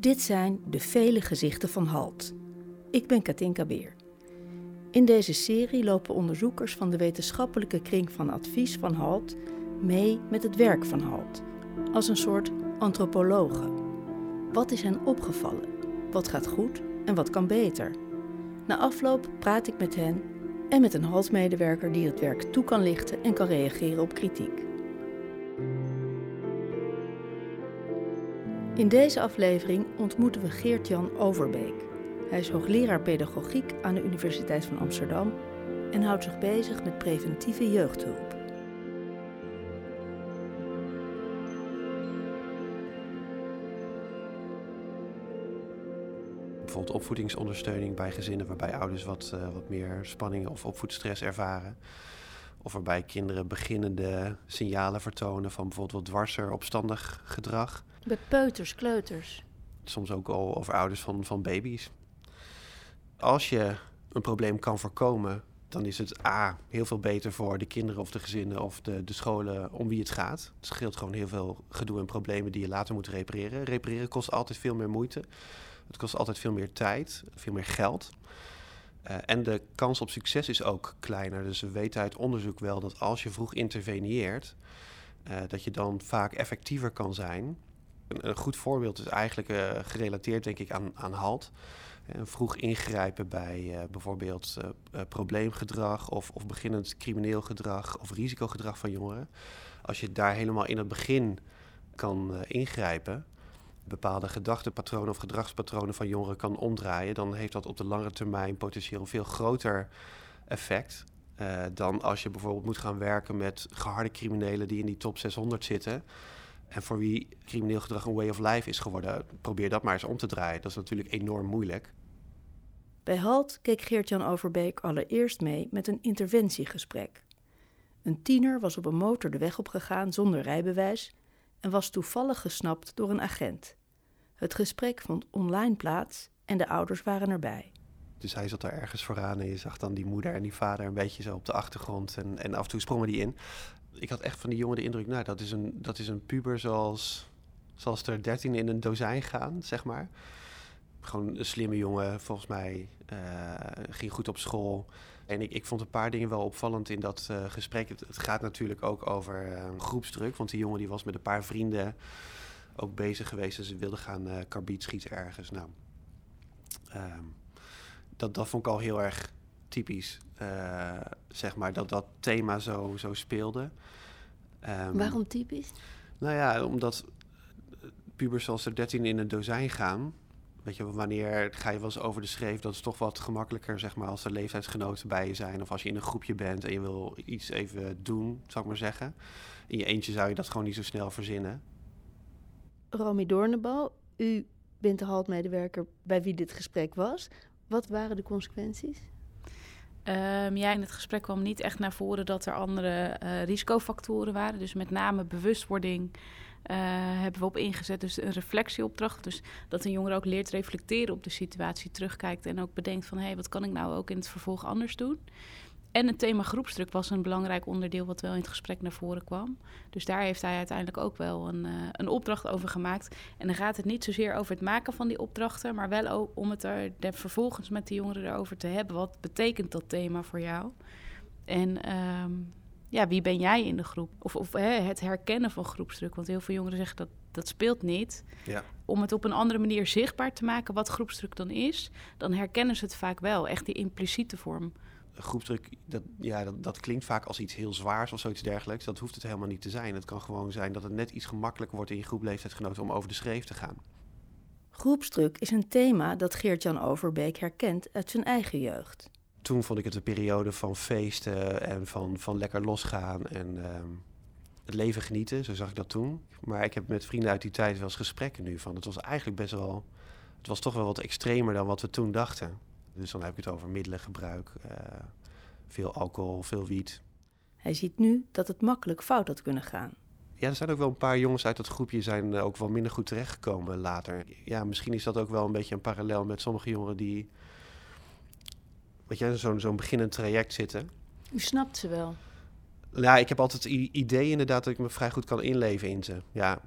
Dit zijn de vele gezichten van HALT. Ik ben Katinka Beer. In deze serie lopen onderzoekers van de wetenschappelijke kring van advies van HALT mee met het werk van HALT, als een soort antropologen. Wat is hen opgevallen? Wat gaat goed en wat kan beter? Na afloop praat ik met hen en met een HALT-medewerker die het werk toe kan lichten en kan reageren op kritiek. In deze aflevering ontmoeten we Geert-Jan Overbeek. Hij is hoogleraar pedagogiek aan de Universiteit van Amsterdam en houdt zich bezig met preventieve jeugdhulp. Bijvoorbeeld opvoedingsondersteuning bij gezinnen waarbij ouders wat, uh, wat meer spanning of opvoedstress ervaren. Of waarbij kinderen beginnende signalen vertonen van bijvoorbeeld wat dwarser opstandig gedrag. Bij peuters, kleuters. Soms ook al over ouders van, van baby's. Als je een probleem kan voorkomen, dan is het A, heel veel beter voor de kinderen of de gezinnen of de, de scholen om wie het gaat. Het scheelt gewoon heel veel gedoe en problemen die je later moet repareren. Repareren kost altijd veel meer moeite. Het kost altijd veel meer tijd, veel meer geld. Uh, en de kans op succes is ook kleiner. Dus we weten uit onderzoek wel dat als je vroeg interveneert, uh, dat je dan vaak effectiever kan zijn. Een, goed voorbeeld is eigenlijk uh, gerelateerd, denk ik, aan, aan HALT. En vroeg ingrijpen bij bijvoorbeeld probleemgedrag of, of beginnend crimineel gedrag of risicogedrag van jongeren. Als je daar helemaal in het begin kan ingrijpen, bepaalde gedachtepatronen of gedragspatronen van jongeren kan omdraaien, dan heeft dat op de lange termijn potentieel een veel groter effect. Dan als je bijvoorbeeld moet gaan werken met geharde criminelen die in die top 600 zitten. En voor wie crimineel gedrag een way of life is geworden, probeer dat maar eens om te draaien. Dat is natuurlijk enorm moeilijk. Bij HALT keek Geert-Jan Overbeek allereerst mee met een interventiegesprek. Een tiener was op een motor de weg opgegaan zonder rijbewijs en was toevallig gesnapt door een agent. Het gesprek vond online plaats en de ouders waren erbij. Dus hij zat daar ergens vooraan en je zag dan die moeder en die vader een beetje zo op de achtergrond. En, en af en toe sprongen die in. Ik had echt van die jongen de indruk, nou, dat is een, dat is een puber zoals, zoals er dertien in een dozijn gaan, zeg maar. Gewoon een slimme jongen, volgens mij. Uh, ging goed op school. En ik, ik vond een paar dingen wel opvallend in dat uh, gesprek. Het, gaat natuurlijk ook over uh, groepsdruk. Want die jongen die was met een paar vrienden ook bezig geweest. En ze wilden gaan karbiet schieten ergens. Nou, um, dat, dat vond ik al heel erg typisch. zeg maar, dat dat thema zo, zo speelde. Um, Waarom typisch? Nou ja, omdat pubers zoals er 13 in een dozijn gaan Weet je, wanneer ga je wel eens over de schreef? Dat is toch wat gemakkelijker, zeg maar, als er leeftijdsgenoten bij je zijn. Of als je in een groepje bent en je wil iets even doen, zou ik maar zeggen. In je eentje zou je dat gewoon niet zo snel verzinnen. Romy Doornenbal, u bent de haltmedewerker bij wie dit gesprek was. Wat waren de consequenties? Um, ja, in het gesprek kwam niet echt naar voren dat er andere uh, risicofactoren waren. Dus met name bewustwording uh, hebben we op ingezet. Dus een reflectieopdracht. Dus dat een jongere ook leert reflecteren op de situatie, terugkijkt en ook bedenkt van hé, hey, wat kan ik nou ook in het vervolg anders doen? En het thema groepsdruk was een belangrijk onderdeel wat wel in het gesprek naar voren kwam. Dus daar heeft hij uiteindelijk ook wel een, uh, een opdracht over gemaakt. En dan gaat het niet zozeer over het maken van die opdrachten, maar wel ook om het er vervolgens met de jongeren erover te hebben. Wat betekent dat thema voor jou? En um, ja, wie ben jij in de groep? Of, of hè, het herkennen van groepsdruk. Want heel veel jongeren zeggen dat dat speelt niet. Ja. Om het op een andere manier zichtbaar te maken wat groepsdruk dan is, dan herkennen ze het vaak wel. Echt die impliciete vorm. Groepsdruk, dat, ja, dat, dat klinkt vaak als iets heel zwaars of zoiets dergelijks. Dat hoeft het helemaal niet te zijn. Het kan gewoon zijn dat het net iets gemakkelijker wordt in je groep leeftijdsgenoten om over de schreef te gaan. Groepsdruk is een thema dat Geert-Jan Overbeek herkent uit zijn eigen jeugd toen vond ik het een periode van feesten en van, van lekker losgaan en uh, het leven genieten. Zo zag ik dat toen. Maar ik heb met vrienden uit die tijd wel eens gesprekken nu van. Het was eigenlijk best wel. Het was toch wel wat extremer dan wat we toen dachten. Dus dan heb ik het over middelengebruik, uh, veel alcohol, veel wiet. Hij ziet nu dat het makkelijk fout had kunnen gaan. Ja, er zijn ook wel een paar jongens uit dat groepje zijn ook wel minder goed terechtgekomen later. Ja, misschien is dat ook wel een beetje een parallel met sommige jongeren die weet je, zo'n zo'n beginnend traject zitten. U snapt ze wel? Ja, ik heb altijd het idee inderdaad dat ik me vrij goed kan inleven in ze. Ja.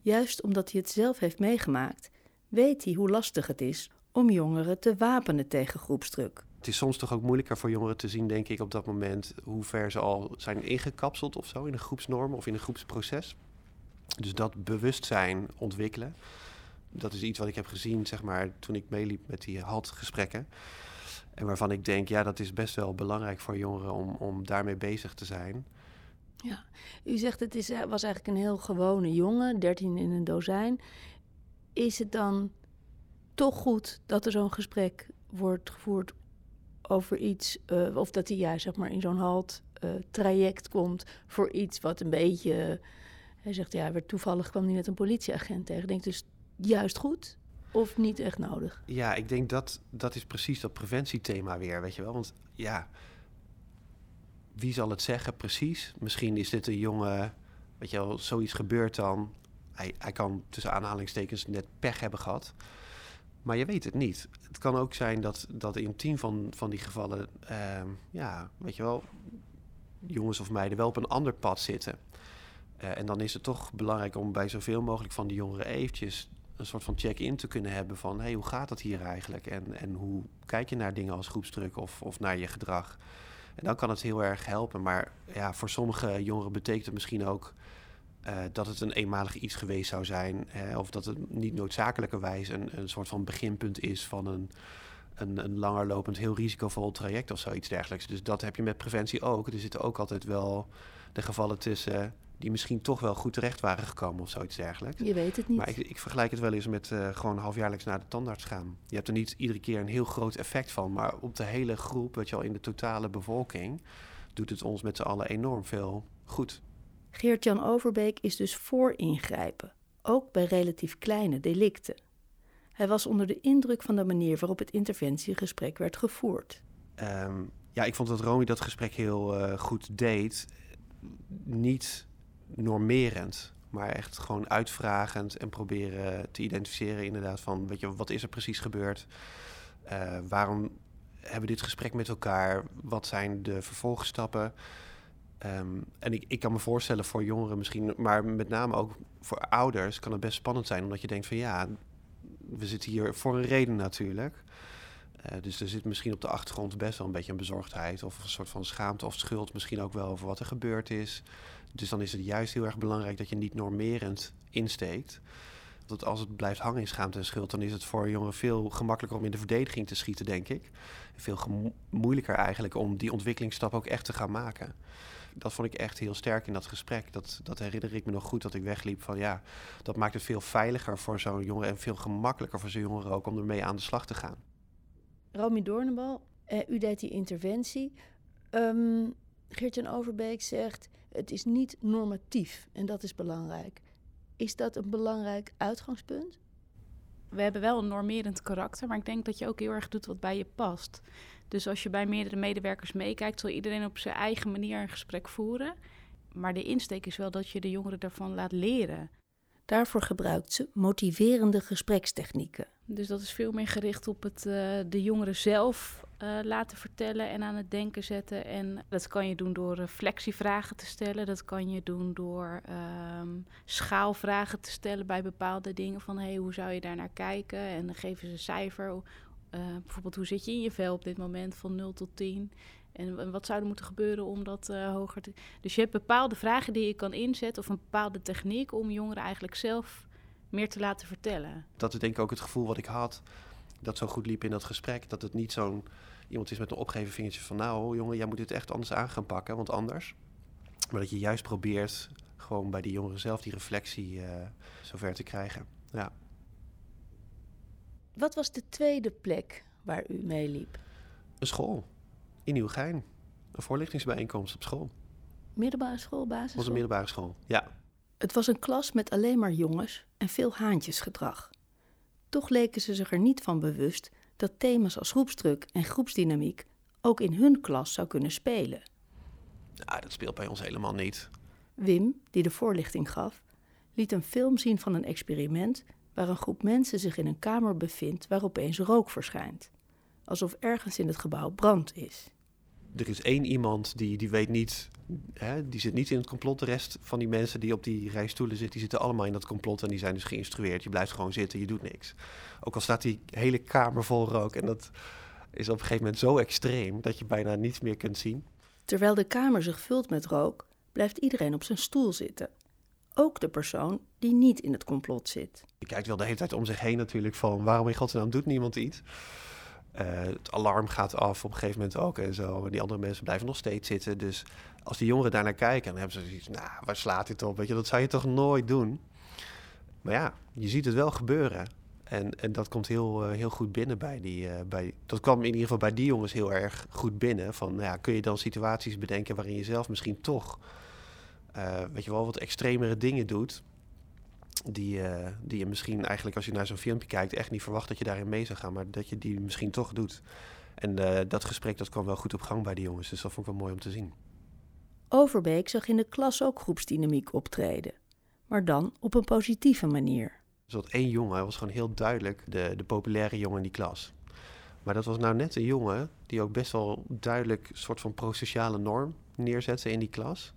Juist omdat hij het zelf heeft meegemaakt, weet hij hoe lastig het is om jongeren te wapenen tegen groepsdruk. Het is soms toch ook moeilijker voor jongeren te zien, denk ik, op dat moment hoe ver ze al zijn ingekapseld of zo in een groepsnorm of in een groepsproces. Dus dat bewustzijn ontwikkelen, dat is iets wat ik heb gezien, zeg maar, toen ik meeliep met die HALT-gesprekken. En waarvan ik denk, ja, dat is best wel belangrijk voor jongeren om, om daarmee bezig te zijn. Ja, u zegt het is, was eigenlijk een heel gewone jongen, 13 in een dozijn. Is het dan toch goed dat er zo'n gesprek wordt gevoerd over iets, uh, of dat hij ja, zeg maar in zo'n halt uh, traject komt voor iets wat een beetje. hij zegt ja, werd toevallig kwam hij net een politieagent tegen. Denkt dus juist goed of niet echt nodig? Ja, ik denk dat dat is precies dat preventiethema weer, weet je wel. Want ja, wie zal het zeggen precies? Misschien is dit een jongen, weet je wel, zoiets gebeurt dan. Hij, hij kan tussen aanhalingstekens net pech hebben gehad. Maar je weet het niet. Het kan ook zijn dat, dat in tien van, van die gevallen, uh, ja, weet je wel, jongens of meiden wel op een ander pad zitten. Uh, en dan is het toch belangrijk om bij zoveel mogelijk van die jongeren eventjes een soort van check-in te kunnen hebben van hey, hoe gaat dat hier eigenlijk? En, en hoe kijk je naar dingen als groepsdruk of, of naar je gedrag? En dan kan het heel erg helpen. Maar ja, voor sommige jongeren betekent het misschien ook uh, dat het een eenmalig iets geweest zou zijn. Uh, of dat het niet noodzakelijkerwijs een, een soort van beginpunt is van een, een, een langerlopend, heel risicovol traject of zoiets dergelijks. Dus dat heb je met preventie ook. Er zitten ook altijd wel de gevallen tussen die misschien toch wel goed terecht waren gekomen of zoiets dergelijks. Je weet het niet. Maar ik, ik vergelijk het wel eens met uh, gewoon halfjaarlijks naar de tandarts gaan. Je hebt er niet iedere keer een heel groot effect van, maar op de hele groep, weet je al, in de totale bevolking, doet het ons met z'n allen enorm veel goed. Geert-Jan Overbeek is dus voor ingrijpen, ook bij relatief kleine delicten. Hij was onder de indruk van de manier waarop het interventiegesprek werd gevoerd. Um, ja, ik vond dat Romy dat gesprek heel uh, goed deed. Niet normerend, maar echt gewoon uitvragend en proberen te identificeren inderdaad van, weet je, wat is er precies gebeurd? Uh, waarom hebben we dit gesprek met elkaar? Wat zijn de vervolgstappen? Um, en ik, ik kan me voorstellen voor jongeren misschien, maar met name ook voor ouders kan het best spannend zijn, omdat je denkt van ja, we zitten hier voor een reden natuurlijk. Uh, dus er zit misschien op de achtergrond best wel een beetje een bezorgdheid of een soort van schaamte of schuld, misschien ook wel over wat er gebeurd is. Dus dan is het juist heel erg belangrijk dat je niet normerend insteekt. Want als het blijft hangen in schaamte en schuld, dan is het voor jongeren veel gemakkelijker om in de verdediging te schieten, denk ik. Veel moeilijker eigenlijk om die ontwikkelingsstap ook echt te gaan maken dat vond ik echt heel sterk in dat gesprek. Dat, dat herinner ik me nog goed dat ik wegliep van ja, dat maakt het veel veiliger voor zo'n jongen en veel gemakkelijker voor zo'n jongeren ook om ermee aan de slag te gaan. Romy Doornbal, eh, u deed die interventie. Um, Geert-Jan Overbeek zegt het is niet normatief en dat is belangrijk. Is dat een belangrijk uitgangspunt? We hebben wel een normerend karakter, maar ik denk dat je ook heel erg doet wat bij je past. Dus als je bij meerdere medewerkers meekijkt, zal iedereen op zijn eigen manier een gesprek voeren. Maar de insteek is wel dat je de jongeren daarvan laat leren. Daarvoor gebruikt ze motiverende gesprekstechnieken. Dus dat is veel meer gericht op het uh, de jongeren zelf uh, laten vertellen en aan het denken zetten. En dat kan je doen door reflectievragen te stellen. Dat kan je doen door um, schaalvragen te stellen bij bepaalde dingen. Van hey, hoe zou je daar naar kijken? En dan geven ze een cijfer. Uh, bijvoorbeeld, hoe zit je in je vel op dit moment van 0 tot 10? En, wat zou er moeten gebeuren om dat hoger te... Dus je hebt bepaalde vragen die je kan inzetten... of een bepaalde techniek om jongeren eigenlijk zelf meer te laten vertellen. Dat is denk ik ook het gevoel wat ik had... dat zo goed liep in dat gesprek. Dat het niet zo'n... iemand is met een opgeven vingertje van... nou jongen, jij moet dit echt anders aan gaan pakken, want anders... Maar dat je juist probeert gewoon bij die jongeren zelf die reflectie uh, zover te krijgen. Ja. Wat was de tweede plek waar u meeliep? Een school in Nieuwegein. Een voorlichtingsbijeenkomst op school. Middelbare school, basisschool? was een middelbare school, ja. Het was een klas met alleen maar jongens en veel haantjesgedrag. Toch leken ze zich er niet van bewust dat thema's als groepsdruk en groepsdynamiek ook in hun klas zou kunnen spelen. Ja, dat speelt bij ons helemaal niet. Wim, die de voorlichting gaf, liet een film zien van een experiment waar een groep mensen zich in een kamer bevindt waar opeens rook verschijnt. Alsof ergens in het gebouw brand is. Er is één iemand die, die weet niet, hè, die zit niet in het complot. De rest van die mensen die op die rijstoelen zitten, die zitten allemaal in dat complot en die zijn dus geïnstrueerd. Je blijft gewoon zitten, je doet niks. Ook al staat die hele kamer vol rook en dat is op een gegeven moment zo extreem dat je bijna niets meer kunt zien. Terwijl de kamer zich vult met rook, blijft iedereen op zijn stoel zitten. Ook de persoon die niet in het complot zit. Je kijkt wel de hele tijd om zich heen natuurlijk van waarom in godsnaam doet niemand iets. Uh, het alarm gaat af op een gegeven moment ook en zo. En die andere mensen blijven nog steeds zitten. Dus als die jongeren daarnaar kijken, dan hebben ze zoiets nou, waar slaat dit op? Weet je, dat zou je toch nooit doen? Maar ja, je ziet het wel gebeuren. En, en dat komt heel, uh, heel goed binnen bij die. Uh, bij, dat kwam in ieder geval bij die jongens heel erg goed binnen. Van nou ja, kun je dan situaties bedenken waarin je zelf misschien toch. weet je wel, wat extremere dingen doet die, uh, die je misschien eigenlijk als je naar zo'n filmpje kijkt echt niet verwacht dat je daarin mee zou gaan, maar dat je die misschien toch doet. En uh, dat gesprek dat kwam wel goed op gang bij die jongens, dus dat vond ik wel mooi om te zien. Overbeek zag in de klas ook groepsdynamiek optreden, maar dan op een positieve manier. Dus dat één jongen was gewoon heel duidelijk de, de populaire jongen in die klas. Maar dat was nou net een jongen die ook best wel duidelijk een soort van prosociale norm neerzette in die klas.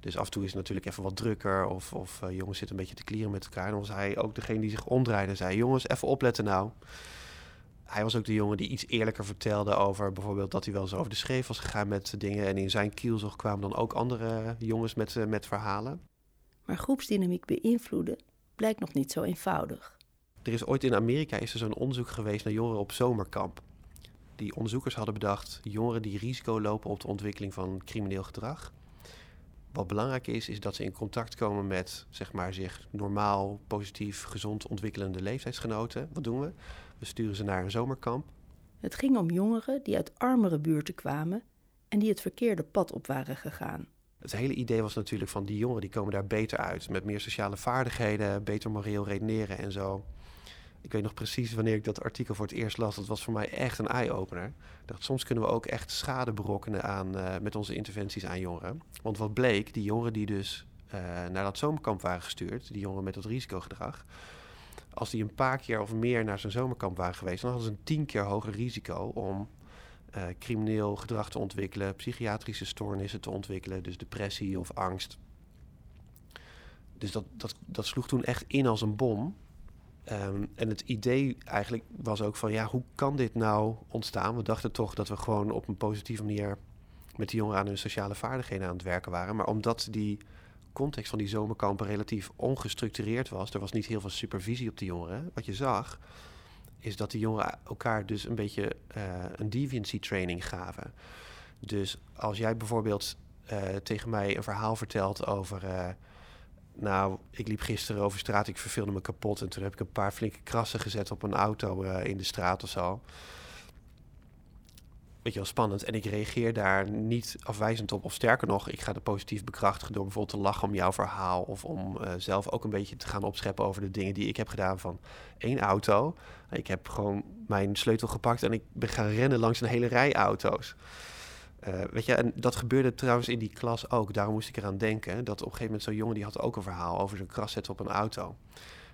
Dus af en toe is het natuurlijk even wat drukker of, of uh, jongens zitten een beetje te klieren met elkaar. En dan was hij ook degene die zich omdraaide en zei, jongens, even opletten nou. Hij was ook de jongen die iets eerlijker vertelde over bijvoorbeeld dat hij wel eens over de schreef was gegaan met dingen. En in zijn kielzog kwamen dan ook andere jongens met, uh, met verhalen. Maar groepsdynamiek beïnvloeden blijkt nog niet zo eenvoudig. Er is ooit in Amerika is er zo'n onderzoek geweest naar jongeren op zomerkamp. Die onderzoekers hadden bedacht, jongeren die risico lopen op de ontwikkeling van crimineel gedrag wat belangrijk is, is dat ze in contact komen met zeg maar, zich normaal, positief, gezond ontwikkelende leeftijdsgenoten. Wat doen we? We sturen ze naar een zomerkamp. Het ging om jongeren die uit armere buurten kwamen en die het verkeerde pad op waren gegaan. Het hele idee was natuurlijk van die jongeren die komen daar beter uit. Met meer sociale vaardigheden, beter moreel redeneren en zo. Ik weet nog precies wanneer ik dat artikel voor het eerst las. Dat was voor mij echt een eye-opener. Dacht, soms kunnen we ook echt schade berokkenen aan, uh, met onze interventies aan jongeren. Want wat bleek, die jongeren die dus uh, naar dat zomerkamp waren gestuurd, die jongeren met dat risicogedrag, als die een paar keer of meer naar zo'n zomerkamp waren geweest, dan hadden ze een tien keer hoger risico om uh, crimineel gedrag te ontwikkelen, psychiatrische stoornissen te ontwikkelen, dus depressie of angst. Dus dat, dat, dat sloeg toen echt in als een bom. Um, en het idee eigenlijk was ook van, ja, hoe kan dit nou ontstaan? We dachten toch dat we gewoon op een positieve manier met die jongeren aan hun sociale vaardigheden aan het werken waren. Maar omdat die context van die zomerkampen relatief ongestructureerd was, er was niet heel veel supervisie op de jongeren. Wat je zag, is dat die jongeren elkaar dus een beetje uh, een deviancy training gaven. Dus als jij bijvoorbeeld uh, tegen mij een verhaal vertelt over... Uh, nou, ik liep gisteren over straat, ik verveelde me kapot. En toen heb ik een paar flinke krassen gezet op een auto uh, in de straat of zo. Weet je wel, spannend. En ik reageer daar niet afwijzend op. Of sterker nog, ik ga het positief bekrachtigen door bijvoorbeeld te lachen om jouw verhaal. Of om uh, zelf ook een beetje te gaan opscheppen over de dingen die ik heb gedaan van één auto. Ik heb gewoon mijn sleutel gepakt en ik ben gaan rennen langs een hele rij auto's. Uh, weet je, en dat gebeurde trouwens in die klas ook. Daarom moest ik eraan denken. Dat op een gegeven moment zo'n jongen die had ook een verhaal over zijn kras zetten op een auto.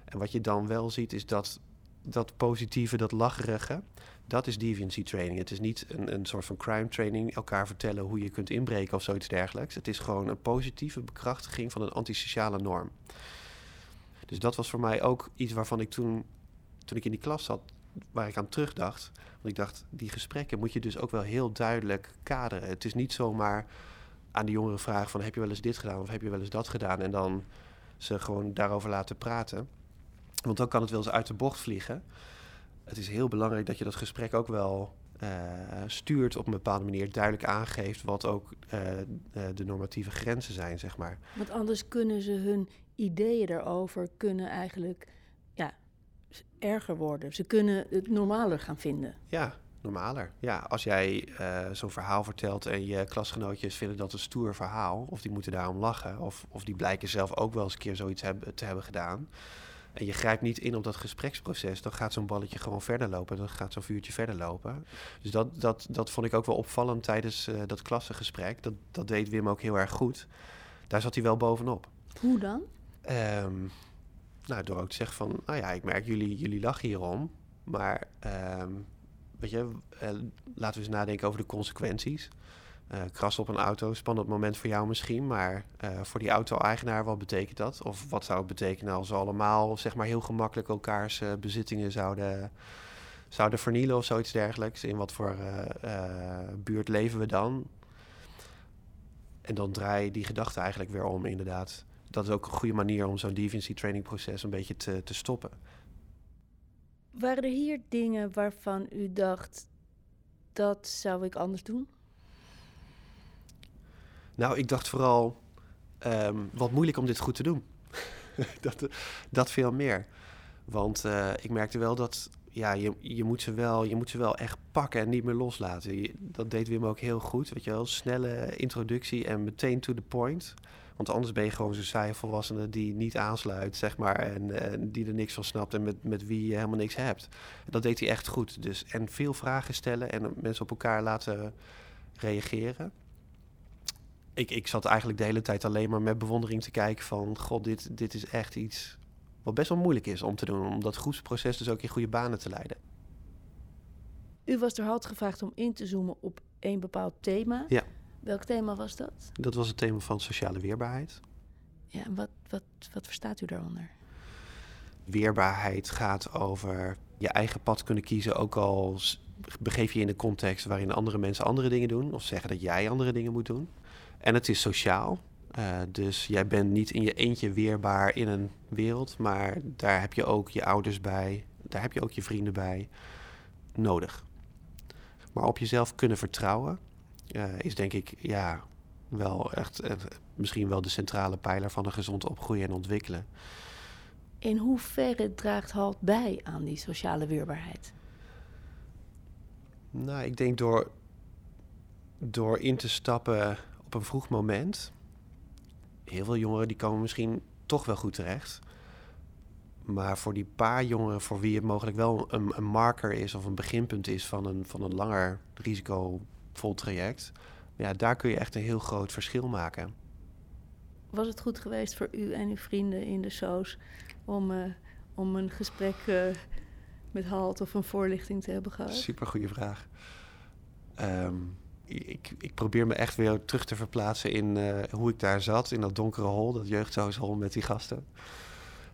En wat je dan wel ziet is dat dat positieve, dat lacherige, dat is deviancy training. Het is niet een, een soort van crime training, elkaar vertellen hoe je kunt inbreken of zoiets dergelijks. Het is gewoon een positieve bekrachtiging van een antisociale norm. Dus dat was voor mij ook iets waarvan ik toen, toen ik in die klas zat, waar ik aan terugdacht. Want ik dacht, die gesprekken moet je dus ook wel heel duidelijk kaderen. Het is niet zomaar aan de jongeren vragen van heb je wel eens dit gedaan of heb je wel eens dat gedaan en dan ze gewoon daarover laten praten. Want dan kan het wel eens uit de bocht vliegen. Het is heel belangrijk dat je dat gesprek ook wel uh, stuurt op een bepaalde manier, duidelijk aangeeft wat ook uh, uh, de normatieve grenzen zijn, zeg maar. Want anders kunnen ze hun ideeën daarover kunnen eigenlijk erger worden. Ze kunnen het normaler gaan vinden. Ja, normaler. Ja, als jij uh, zo'n verhaal vertelt en je klasgenootjes vinden dat een stoer verhaal, of die moeten daarom lachen, of, of die blijken zelf ook wel eens een keer zoiets hebben, te hebben gedaan. En je grijpt niet in op dat gespreksproces, dan gaat zo'n balletje gewoon verder lopen. Dan gaat zo'n vuurtje verder lopen. Dus dat, dat, dat vond ik ook wel opvallend tijdens uh, dat klassengesprek. Dat, dat deed Wim ook heel erg goed. Daar zat hij wel bovenop. Hoe dan? Um, nou, door ook te zeggen van, nou ja, ik merk jullie, jullie lachen hierom. Maar, um, weet je, uh, laten we eens nadenken over de consequenties. Uh, kras op een auto, spannend moment voor jou misschien, maar voor die auto-eigenaar, wat betekent dat? Of wat zou het betekenen als we allemaal zeg maar, heel gemakkelijk elkaars bezittingen zouden, zouden vernielen of zoiets dergelijks? In wat voor buurt leven we dan? En dan draai je die gedachte eigenlijk weer om, inderdaad. Dat is ook een goede manier om zo'n deviancy training proces een beetje te, te stoppen. Waren er hier dingen waarvan u dacht, dat zou ik anders doen? Nou, ik dacht vooral, um, wat moeilijk om dit goed te doen. dat, dat veel meer. Want uh, ik merkte wel dat ja, je, je, moet ze wel, je moet ze wel echt pakken en niet meer loslaten. dat deed Wim ook heel goed. Weet je wel, snelle introductie en meteen to the point. Want anders ben je gewoon zo'n saaie volwassene die niet aansluit, zeg maar. En, die er niks van snapt en met, met wie je helemaal niks hebt. Dat deed hij echt goed. Dus, en veel vragen stellen en mensen op elkaar laten reageren. Ik, ik zat eigenlijk de hele tijd alleen maar met bewondering te kijken van... God, dit, dit is echt iets wat best wel moeilijk is om te doen. Om dat groepsproces dus ook in goede banen te leiden. U was er halt gevraagd om in te zoomen op één bepaald thema. Ja. Welk thema was dat? Dat was het thema van sociale weerbaarheid. Ja, en wat, wat, wat verstaat u daaronder? Weerbaarheid gaat over je eigen pad kunnen kiezen, ook al begeef je in een context waarin andere mensen andere dingen doen, of zeggen dat jij andere dingen moet doen. En het is sociaal. Uh, dus jij bent niet in je eentje weerbaar in een wereld, maar daar heb je ook je ouders bij, daar heb je ook je vrienden bij nodig. Maar op jezelf kunnen vertrouwen is denk ik ja, wel echt uh, misschien wel de centrale pijler van een gezond opgroeien en ontwikkelen. In hoeverre draagt HALT bij aan die sociale weerbaarheid? Nou, ik denk door, door in te stappen op een vroeg moment. Heel veel jongeren die komen misschien toch wel goed terecht. Maar voor die paar jongeren voor wie het mogelijk wel een, een marker is of een beginpunt is van een, van een langer risicovol traject, ja, daar kun je echt een heel groot verschil maken. Was het goed geweest voor u en uw vrienden in de SOS om, uh, om een gesprek uh, met Halt of een voorlichting te hebben gehad? Super goede vraag. Um, ik, ik, probeer me echt weer terug te verplaatsen in uh, hoe ik daar zat, in dat donkere hol, dat jeugdhuishol met die gasten.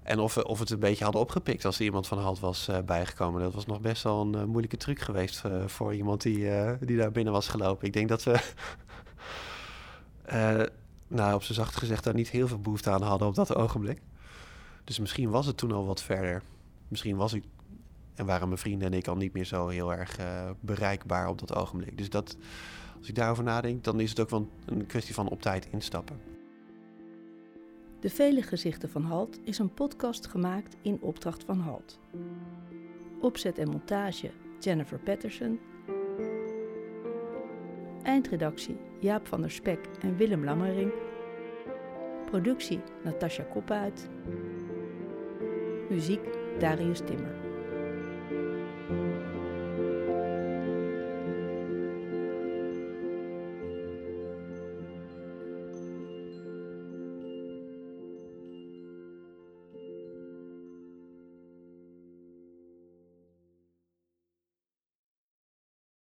En of, of het een beetje hadden opgepikt als er iemand van Halt was uh, bijgekomen. Dat was nog best wel een uh, moeilijke truc geweest voor iemand die, die daar binnen was gelopen. Ik denk dat we, nou op zijn zacht gezegd, daar niet heel veel behoefte aan hadden op dat ogenblik. Dus misschien was het toen al wat verder. Misschien was ik en waren mijn vrienden en ik al niet meer zo heel erg bereikbaar op dat ogenblik. Dus dat, als ik daarover nadenk, dan is het ook wel een kwestie van op tijd instappen. De Vele Gezichten van Halt is een podcast gemaakt in opdracht van Halt. Opzet en montage Jennifer Patterson. Eindredactie Jaap van der Spek en Willem Lammering. Productie Natasja Koppuit. Muziek Darius Timmer.